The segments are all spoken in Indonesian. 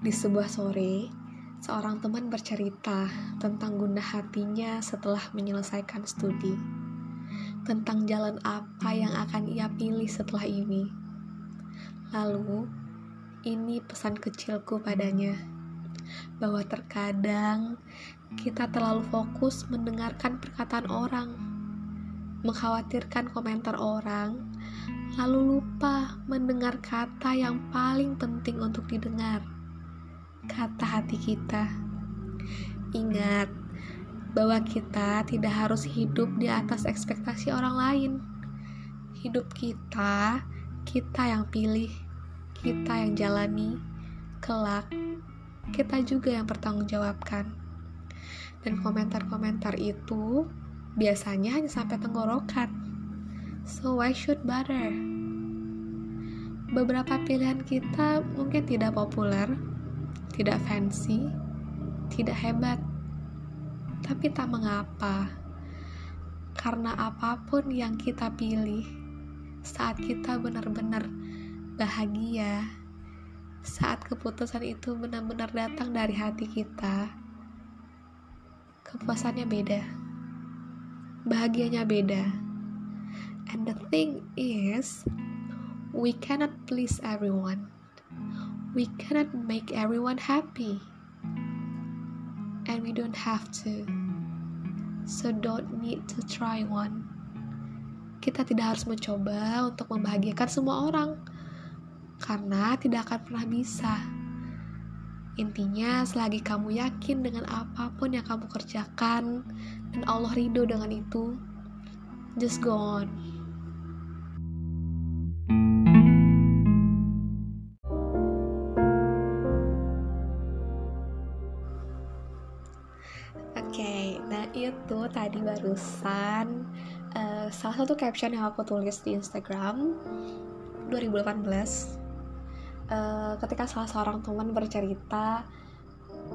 Di sebuah sore, seorang teman bercerita tentang gundah hatinya setelah menyelesaikan studi. Tentang jalan apa yang akan ia pilih setelah ini. Lalu, ini pesan kecilku padanya. Bahwa terkadang kita terlalu fokus mendengarkan perkataan orang, mengkhawatirkan komentar orang, lalu lupa mendengar kata yang paling penting untuk didengar kata hati kita. Ingat bahwa kita tidak harus hidup di atas ekspektasi orang lain. Hidup kita, kita yang pilih, kita yang jalani, kelak kita juga yang bertanggungjawabkan. Dan komentar-komentar itu biasanya hanya sampai tenggorokan. So why should bother? Beberapa pilihan kita mungkin tidak populer, tidak fancy, tidak hebat, tapi tak mengapa, karena apa pun yang kita pilih saat kita benar-benar bahagia, saat keputusan itu benar-benar datang dari hati kita, kepuasannya beda, bahagianya beda. And the thing is, we cannot please everyone we cannot make everyone happy. And we don't have to. So don't need to try one. Kita tidak harus mencoba untuk membahagiakan semua orang. Karena tidak akan pernah bisa. Intinya, selagi kamu yakin dengan apa pun yang kamu kerjakan dan Allah ridho dengan itu, just go on. Itu tadi barusan uh, salah satu caption yang aku tulis di Instagram 2018 uh, ketika salah seorang teman bercerita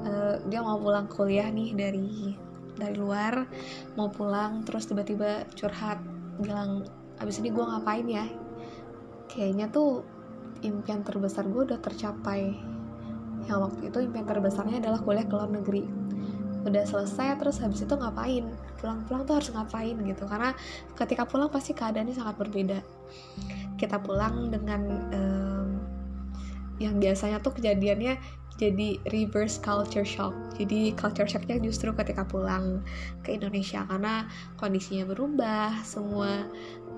uh, dia mau pulang kuliah nih dari dari luar mau pulang terus tiba-tiba curhat bilang abis ini gue ngapain ya? Kayaknya tuh impian terbesar gue udah tercapai. Yang waktu itu impian terbesarnya adalah kuliah ke luar negeri udah selesai terus habis itu ngapain? Pulang-pulang tuh harus ngapain gitu? Karena ketika pulang pasti keadaannya sangat berbeda. Kita pulang dengan um, yang biasanya tuh kejadiannya jadi reverse culture shock. Jadi culture shocknya justru ketika pulang ke Indonesia. Karena kondisinya berubah semua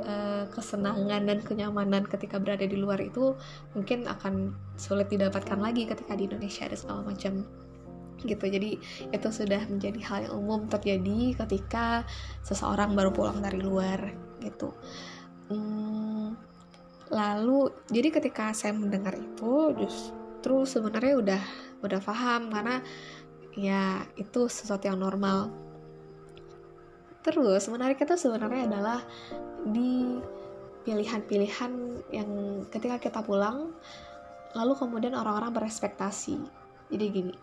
uh, kesenangan dan kenyamanan ketika berada di luar itu mungkin akan sulit didapatkan lagi ketika di Indonesia ada segala macam gitu. Jadi itu sudah menjadi hal yang umum terjadi ketika seseorang baru pulang dari luar gitu. Hmm, lalu jadi ketika saya mendengar itu justru sebenarnya udah udah paham karena ya itu sesuatu yang normal. Terus menarik itu sebenarnya adalah di pilihan-pilihan yang ketika kita pulang lalu kemudian orang-orang berespektasi. Jadi gini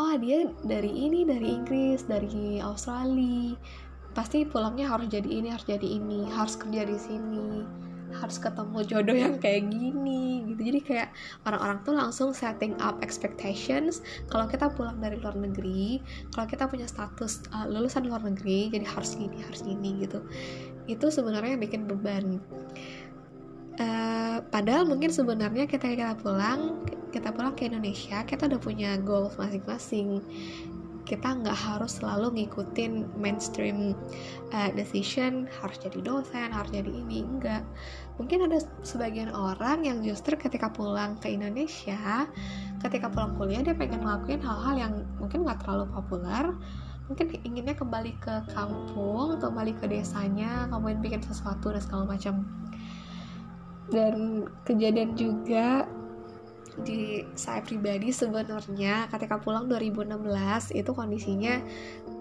oh dia dari ini dari Inggris dari Australia. Pasti pulangnya harus jadi ini harus jadi ini harus kerja di sini harus ketemu jodoh yang kayak gini gitu. Jadi kayak orang-orang tuh langsung setting up expectations. Kalau kita pulang dari luar negeri kalau kita punya status uh, lulusan luar negeri jadi harus gini harus gini gitu. Itu sebenarnya bikin beban uh, padahal mungkin sebenarnya kita kita pulang kita pulang ke Indonesia kita udah punya goals masing-masing. Kita nggak harus selalu ngikutin mainstream uh, decision harus jadi dosen harus jadi ini enggak. Mungkin ada sebagian orang yang justru ketika pulang ke Indonesia ketika pulang kuliah dia pengen ngelakuin hal-hal yang mungkin nggak terlalu populer. Mungkin inginnya kembali ke kampung kembali ke desanya kemudian bikin sesuatu dan segala macam dan kejadian juga di saya pribadi sebenarnya ketika pulang 2016 itu kondisinya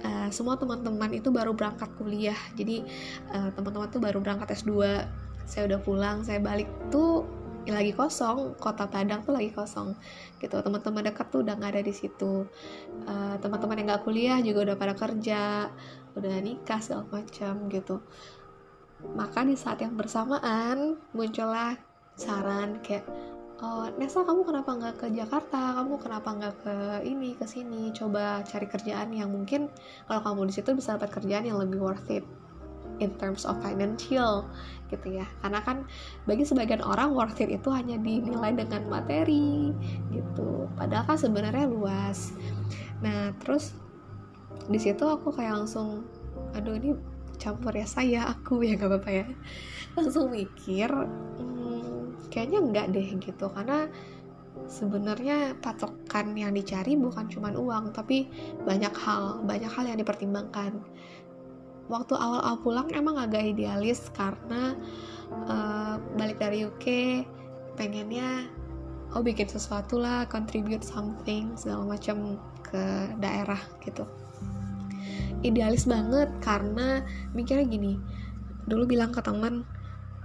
uh, semua teman-teman itu baru berangkat kuliah. Jadi uh, teman-teman tuh baru berangkat S2 saya udah pulang saya balik tuh lagi kosong. Kota Padang tuh lagi kosong gitu. Teman-teman dekat tuh udah nggak ada di situ. Uh, teman-teman yang nggak kuliah juga udah pada kerja udah nikah segala macam gitu maka di saat yang bersamaan muncullah saran kayak oh Nesa kamu kenapa nggak ke Jakarta? Kamu kenapa nggak ke ini ke sini? Coba cari kerjaan yang mungkin kalau kamu di situ bisa dapat kerjaan yang lebih worth it in terms of financial gitu ya. Karena kan bagi sebagian orang worth it itu hanya dinilai dengan materi gitu. Padahal kan sebenarnya luas. Nah terus di situ aku kayak langsung aduh ini campur ya saya aku ya gak apa-apa ya. Langsung mikir kayaknya enggak deh gitu. Karena sebenarnya patokan yang dicari bukan cuma uang tapi banyak hal banyak hal yang dipertimbangkan. Waktu awal-awal pulang emang agak idealis karena uh, balik dari UK pengennya oh bikin sesuatu lah contribute something segala macam ke daerah gitu idealis banget karena mikirnya gini dulu bilang ke teman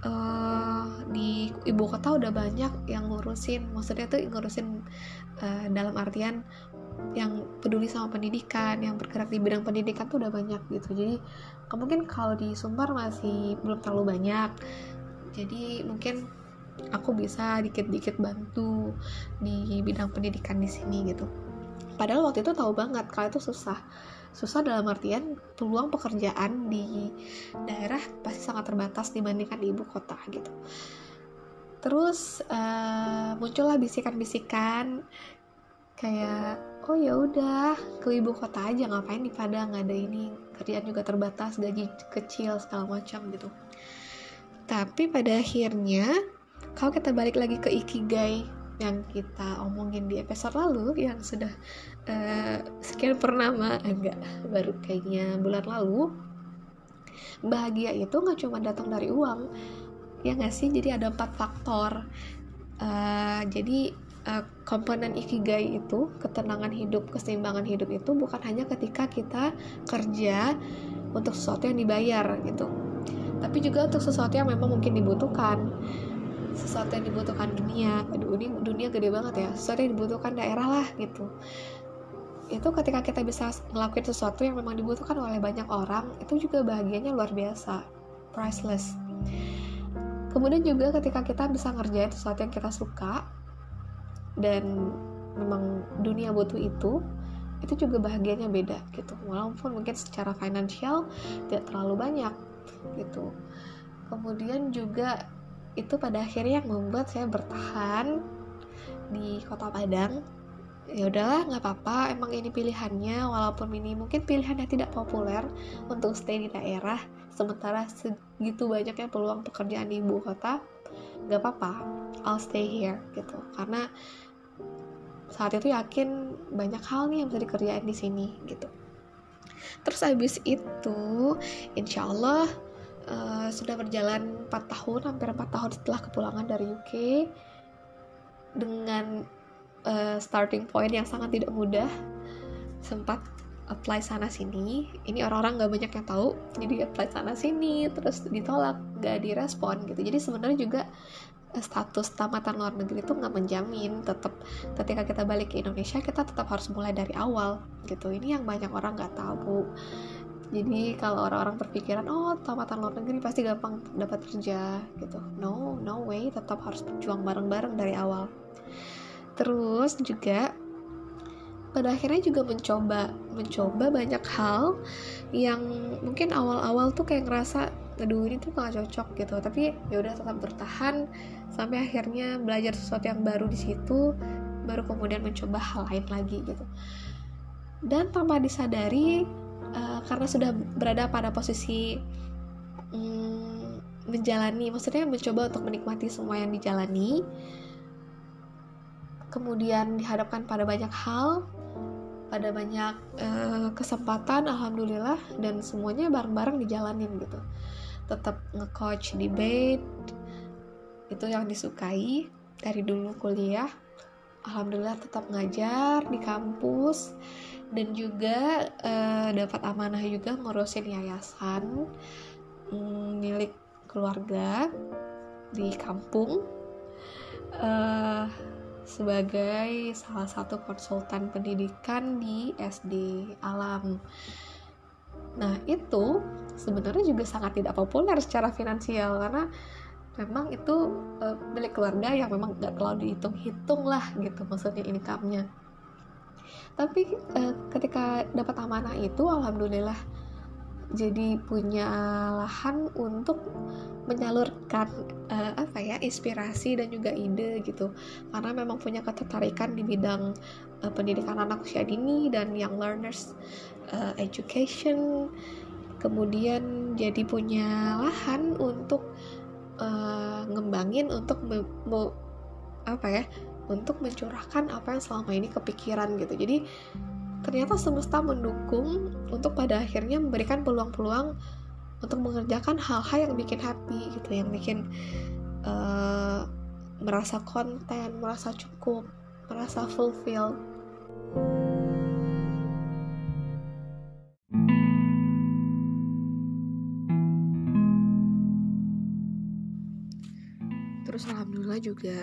uh, di ibu kota udah banyak yang ngurusin maksudnya tuh ngurusin uh, dalam artian yang peduli sama pendidikan yang bergerak di bidang pendidikan tuh udah banyak gitu. Jadi mungkin kalau di Sumbar masih belum terlalu banyak. Jadi mungkin aku bisa dikit-dikit bantu di bidang pendidikan di sini gitu. Padahal waktu itu tahu banget kalau itu susah susah dalam artian peluang pekerjaan di daerah pasti sangat terbatas dibandingkan di ibu kota gitu. Terus uh, muncullah bisikan-bisikan kayak oh ya udah ke ibu kota aja ngapain di Padang? Ada ini kerjaan juga terbatas gaji kecil segala macam gitu. Tapi pada akhirnya kalau kita balik lagi ke ikigai yang kita omongin di episode lalu yang sudah uh, sekian purnama enggak baru kayaknya bulan lalu. Bahagia itu nggak cuma datang dari uang ya nggak sih? Jadi ada empat faktor. Uh, jadi uh, komponen ikigai itu ketenangan hidup keseimbangan hidup itu bukan hanya ketika kita kerja untuk sesuatu yang dibayar gitu. Tapi juga untuk sesuatu yang memang mungkin dibutuhkan sesuatu yang dibutuhkan dunia. Ini dunia gede banget ya. Sesuatu yang dibutuhkan daerah lah gitu. Itu ketika kita bisa ngelakuin sesuatu yang memang dibutuhkan oleh banyak orang itu juga bahagianya luar biasa. Priceless. Kemudian juga ketika kita bisa ngerjain sesuatu yang kita suka dan memang dunia butuh itu itu juga bahagianya beda gitu. Walaupun mungkin secara finansial tidak terlalu banyak gitu. Kemudian juga itu pada akhirnya yang membuat saya bertahan di kota Padang. Ya udahlah nggak apa-apa. Emang ini pilihannya walaupun ini mungkin pilihannya tidak populer untuk stay di daerah sementara segitu banyaknya peluang pekerjaan di ibu kota nggak apa-apa. I'll stay here gitu. Karena saat itu yakin banyak hal nih yang bisa dikerjain di sini gitu. Terus habis itu insya Allah uh, sudah berjalan 4 tahun hampir 4 tahun setelah kepulangan dari UK dengan uh, starting point yang sangat tidak mudah sempat apply sana sini. Ini orang-orang nggak banyak yang tahu jadi apply sana sini terus ditolak gak direspon gitu. Jadi sebenarnya juga eh, status tamatan luar negeri itu nggak menjamin tetap ketika kita balik ke Indonesia kita tetap harus mulai dari awal gitu. Ini yang banyak orang nggak tahu jadi kalau orang-orang berpikiran oh tamatan luar negeri pasti gampang dapat kerja gitu. No no way tetap harus berjuang bareng-bareng dari awal. Terus juga pada akhirnya juga mencoba mencoba banyak hal yang mungkin awal-awal tuh kayak ngerasa aduh ini tuh gak cocok gitu. Tapi ya udah tetap bertahan sampai akhirnya belajar sesuatu yang baru di situ baru kemudian mencoba hal lain lagi gitu. Dan tanpa disadari uh, karena sudah berada pada posisi um, menjalani maksudnya mencoba untuk menikmati semua yang dijalani. Kemudian dihadapkan pada banyak hal pada banyak uh, kesempatan alhamdulillah dan semuanya bareng-bareng dijalanin gitu. Tetap nge-coach debate itu yang disukai dari dulu kuliah alhamdulillah tetap ngajar di kampus dan juga uh, dapat amanah juga ngurusin yayasan um, milik keluarga di kampung uh, sebagai salah satu konsultan pendidikan di SD Alam. Nah, itu sebenarnya juga sangat tidak populer secara finansial karena memang itu uh, milik keluarga yang memang gak terlalu dihitung-hitung lah gitu maksudnya income-nya. Tapi uh, ketika dapat amanah itu alhamdulillah jadi punya lahan untuk menyalurkan uh, apa ya inspirasi dan juga ide gitu. Karena memang punya ketertarikan di bidang uh, pendidikan anak usia dini dan young learners uh, education. Kemudian jadi punya lahan untuk uh, ngembangin untuk me, apa ya untuk mencurahkan apa yang selama ini kepikiran gitu. Jadi ternyata semesta mendukung untuk pada akhirnya memberikan peluang-peluang untuk mengerjakan hal-hal yang bikin happy gitu yang bikin uh, merasa konten merasa cukup merasa fulfill alhamdulillah juga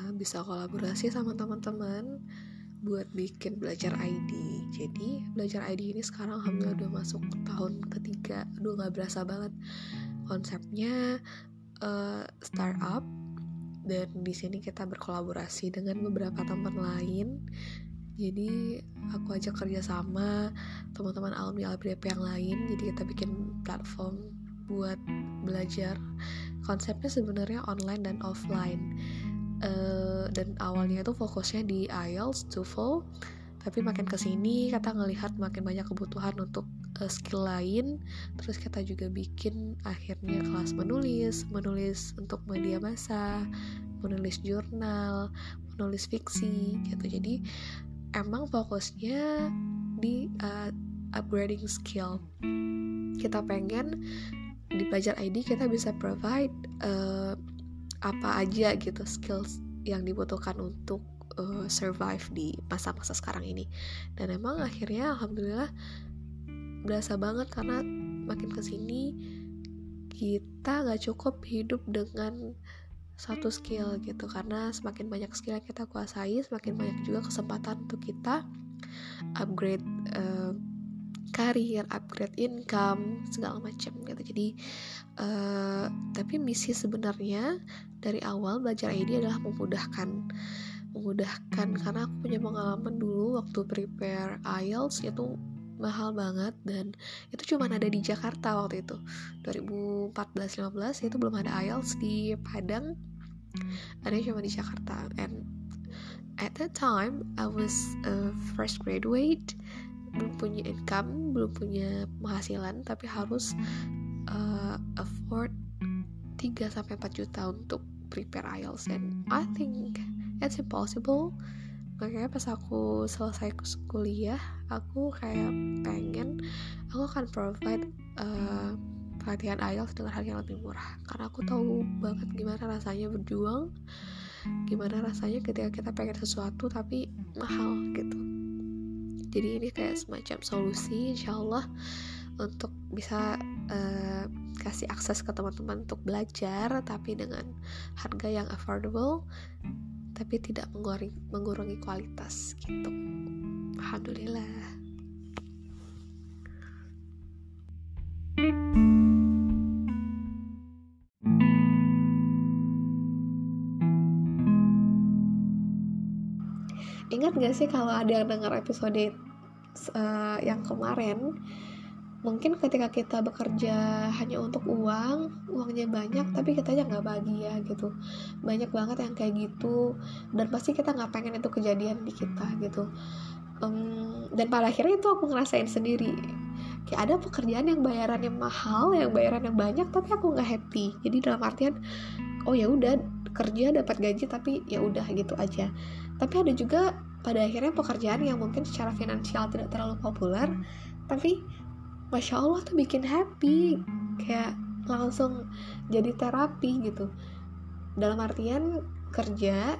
uh, bisa kolaborasi sama teman-teman buat bikin belajar ID jadi belajar ID ini sekarang alhamdulillah udah masuk tahun ketiga. Aduh nggak berasa banget. Konsepnya uh, startup dan di sini kita berkolaborasi dengan beberapa teman lain. Jadi aku ajak kerja sama teman-teman alumni LPDP yang lain. Jadi kita bikin platform buat belajar konsepnya sebenarnya online dan offline. Uh, dan awalnya itu fokusnya di IELTS, TOEFL tapi makin ke sini kita ngelihat makin banyak kebutuhan untuk uh, skill lain. Terus kita juga bikin akhirnya kelas menulis menulis untuk media massa menulis jurnal menulis fiksi gitu. Jadi emang fokusnya di uh, upgrading skill. Kita pengen di pelajar ID kita bisa provide uh, apa aja gitu skills yang dibutuhkan untuk uh, survive di masa-masa sekarang ini. Dan emang akhirnya alhamdulillah berasa banget karena makin ke sini kita gak cukup hidup dengan satu skill gitu. Karena semakin banyak skill yang kita kuasai semakin banyak juga kesempatan untuk kita upgrade uh, karir, upgrade income, segala macam gitu. Jadi uh, tapi misi sebenarnya dari awal belajar ID adalah memudahkan memudahkan. Karena aku punya pengalaman dulu waktu prepare IELTS itu mahal banget dan itu cuma ada di Jakarta waktu itu. 2014-15 itu belum ada IELTS di Padang ada cuma di Jakarta. And at that time I was a fresh graduate belum punya income belum punya penghasilan tapi harus uh, afford 3 sampai 4 juta untuk prepare IELTS and I think it's impossible. Makanya pas aku selesai kuliah aku kayak pengen aku akan provide uh, pelatihan IELTS dengan harga yang lebih murah. Karena aku tahu banget gimana rasanya berjuang gimana rasanya ketika kita pengen sesuatu tapi mahal gitu jadi ini kayak semacam solusi insyaallah untuk bisa uh, kasih akses ke teman-teman untuk belajar tapi dengan harga yang affordable tapi tidak mengurangi, mengurangi kualitas gitu. Alhamdulillah Ingat gak sih kalau ada yang dengar episode uh, yang kemarin? Mungkin ketika kita bekerja hanya untuk uang uangnya banyak tapi kita aja nggak bahagia gitu. Banyak banget yang kayak gitu dan pasti kita nggak pengen itu kejadian di kita gitu. Um, dan pada akhirnya itu aku ngerasain sendiri. Kayak ada pekerjaan yang bayarannya mahal yang bayarannya banyak tapi aku nggak happy. Jadi dalam artian oh ya udah kerja dapat gaji tapi ya udah gitu aja. Tapi ada juga pada akhirnya pekerjaan yang mungkin secara finansial tidak terlalu populer tapi masya allah tuh bikin happy kayak langsung jadi terapi gitu. Dalam artian kerja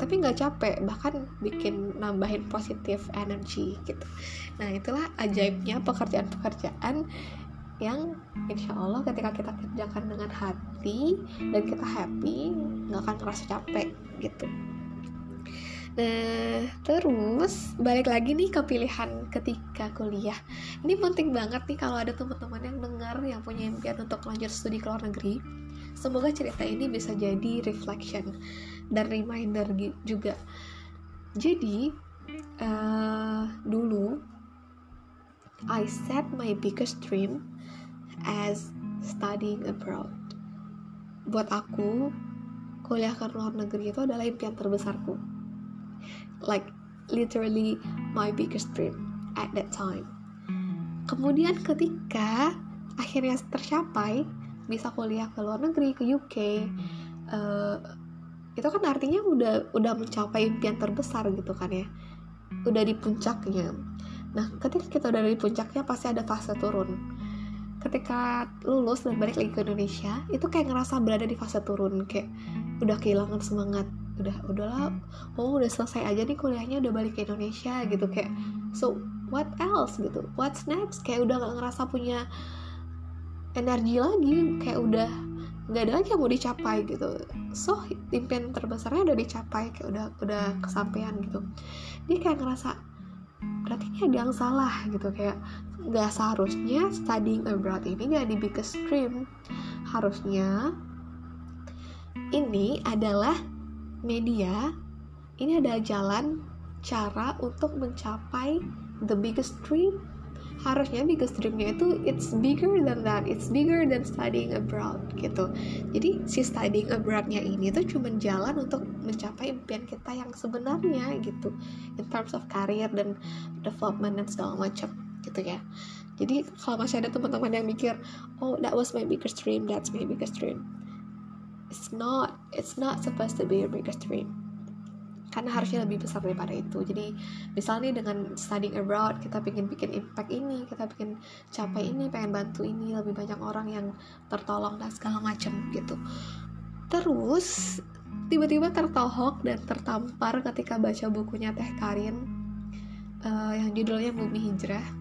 tapi nggak capek bahkan bikin nambahin positif energi gitu. Nah itulah ajaibnya pekerjaan-pekerjaan yang insya Allah ketika kita kerjakan dengan hati dan kita happy nggak akan ngerasa capek gitu Nah, terus balik lagi nih ke pilihan ketika kuliah. Ini penting banget nih kalau ada teman-teman yang dengar yang punya impian untuk lanjut studi ke luar negeri. semoga cerita ini bisa jadi reflection dan reminder juga jadi uh, dulu I set my biggest dream as studying abroad buat aku kuliah ke luar negeri itu adalah impian terbesarku like literally my biggest dream at that time. Kemudian ketika akhirnya tercapai bisa kuliah ke luar negeri ke UK uh, itu kan artinya udah udah mencapai impian terbesar gitu kan ya. Udah di puncaknya. Nah ketika kita udah di puncaknya pasti ada fase turun. Ketika lulus dan balik lagi ke Indonesia itu kayak ngerasa berada di fase turun. Kayak udah kehilangan semangat udah udahlah oh udah selesai aja nih kuliahnya udah balik ke Indonesia gitu kayak so what else gitu what's next? Kayak udah gak ngerasa punya energi lagi kayak udah nggak ada lagi yang mau dicapai gitu. So impian terbesarnya udah dicapai kayak udah udah kesampaian gitu. Dia kayak ngerasa berarti ini ada yang salah gitu kayak nggak seharusnya studying abroad ini jadi biggest dream. Harusnya ini adalah media ini adalah jalan cara untuk mencapai the biggest dream. Harusnya biggest dreamnya itu it's bigger than that. It's bigger than studying abroad gitu. Jadi si studying abroadnya ini tuh cuma jalan untuk mencapai impian kita yang sebenarnya gitu. In terms of career dan development dan segala macam gitu ya. Jadi kalau masih ada teman-teman yang mikir oh that was my biggest dream that's my biggest dream it's not it's not supposed to be your biggest dream. Karena harusnya lebih besar daripada itu. Jadi misalnya dengan studying abroad kita pengen bikin impact ini kita pengen capai ini pengen bantu ini lebih banyak orang yang tertolong dan segala macam gitu. Terus tiba-tiba tertohok dan tertampar ketika baca bukunya Teh Karin uh, yang judulnya Bumi Hijrah.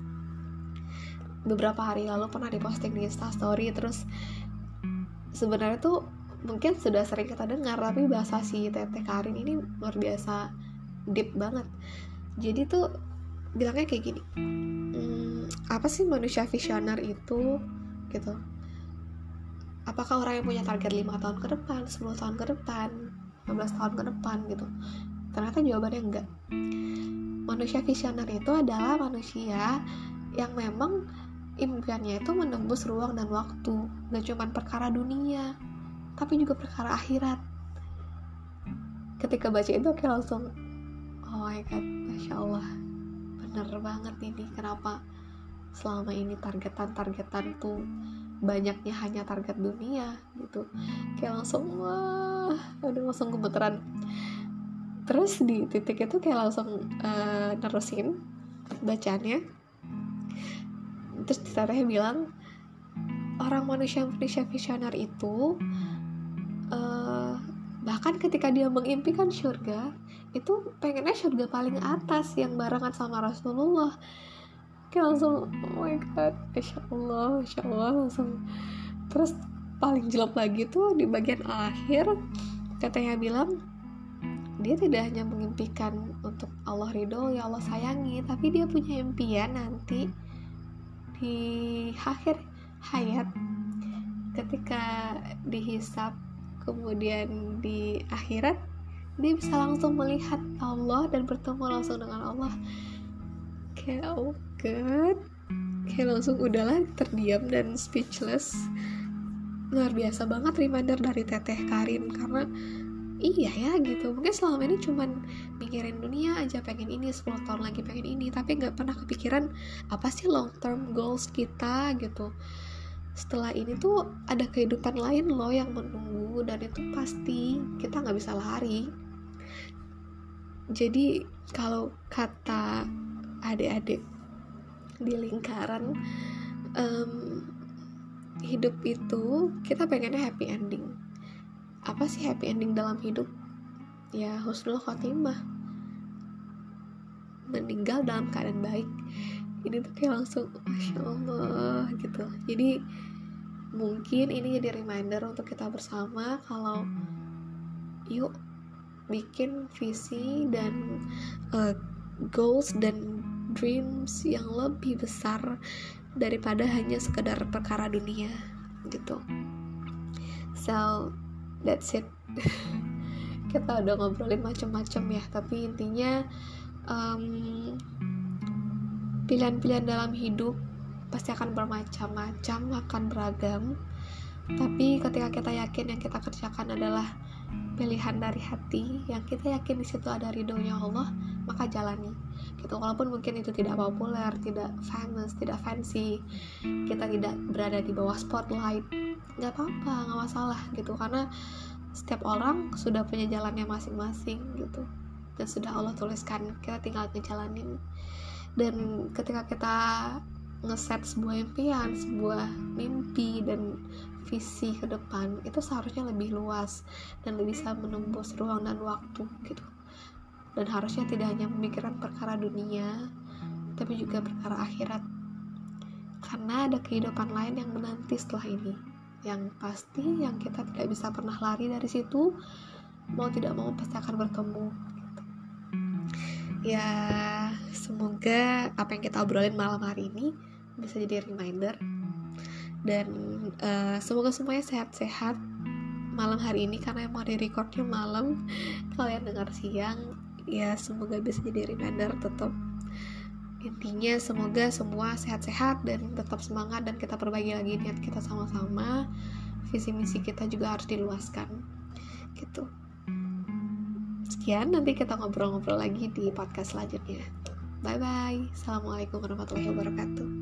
Beberapa hari lalu pernah diposting di Instastory terus sebenarnya tuh mungkin sudah sering kita dengar tapi bahasa si Teteh Karin ini luar biasa deep banget. Jadi tuh bilangnya kayak gini hmm, apa sih manusia visioner itu? Gitu. Apakah orang yang punya target 5 tahun ke depan 10 tahun ke depan 15 tahun ke depan? Gitu. Ternyata jawabannya enggak. Manusia visioner itu adalah manusia yang memang impiannya itu menembus ruang dan waktu gak cuma perkara dunia tapi juga perkara akhirat. Ketika baca itu kayak langsung oh my god masya allah bener banget ini. Kenapa selama ini targetan-targetan tuh banyaknya hanya target dunia? Gitu. Kayak langsung wah udah langsung gemeteran. Terus di titik itu kayak langsung uh, nerusin bacanya terus teteh bilang orang manusia manusia visioner itu bahkan ketika dia mengimpikan surga itu pengennya surga paling atas yang barengan sama Rasulullah. Kayak langsung oh my god insya Allah insya Allah langsung. Terus paling jelek lagi tuh di bagian akhir katanya bilang dia tidak hanya mengimpikan untuk Allah ridho ya Allah sayangi tapi dia punya impian nanti di akhir hayat. Ketika dihisap kemudian di akhirat dia bisa langsung melihat Allah dan bertemu langsung dengan Allah. Kayak oh god. Kayak langsung udahlah terdiam dan speechless. Luar biasa banget reminder dari teteh Karin karena iya ya gitu. Mungkin selama ini cuman mikirin dunia aja pengen ini 10 tahun lagi pengen ini. Tapi nggak pernah kepikiran apa sih long term goals kita gitu setelah ini tuh ada kehidupan lain loh yang menunggu dan itu pasti kita nggak bisa lari. Jadi kalau kata adik-adik di lingkaran um, hidup itu kita pengennya happy ending. Apa sih happy ending dalam hidup? Ya husnul khotimah. Meninggal dalam keadaan baik. Ini tuh kayak langsung masya allah gitu. Jadi mungkin ini jadi reminder untuk kita bersama kalau yuk bikin visi dan uh, goals dan dreams yang lebih besar daripada hanya sekedar perkara dunia gitu. So that's it. Kita udah ngobrolin macam-macam ya tapi intinya um, pilihan-pilihan dalam hidup pasti akan bermacam-macam akan beragam. Tapi ketika kita yakin yang kita kerjakan adalah pilihan dari hati yang kita yakin di situ ada ridhonya Allah maka jalani. Gitu. Walaupun mungkin itu tidak populer tidak famous tidak fancy kita tidak berada di bawah spotlight nggak apa-apa nggak masalah gitu. Karena setiap orang sudah punya jalannya masing-masing gitu. Dan sudah Allah tuliskan kita tinggal ngejalanin. Dan ketika kita ngeset sebuah impian, sebuah mimpi dan visi ke depan itu seharusnya lebih luas dan lebih bisa menembus ruang dan waktu gitu. Dan harusnya tidak hanya memikirkan perkara dunia tapi juga perkara akhirat. Karena ada kehidupan lain yang menanti setelah ini. Yang pasti yang kita tidak bisa pernah lari dari situ mau tidak mau pasti akan bertemu gitu. ya semoga apa yang kita obrolin malam hari ini bisa jadi reminder. Dan uh, semoga semuanya sehat-sehat malam hari ini karena emang di recordnya malam. Kalian dengar siang ya semoga bisa jadi reminder tetap intinya semoga semua sehat-sehat dan tetap semangat dan kita perbaiki lagi niat kita sama-sama. Visi misi kita juga harus diluaskan. Gitu. Sekian nanti kita ngobrol-ngobrol lagi di podcast selanjutnya. Bye bye assalamualaikum warahmatullahi wabarakatuh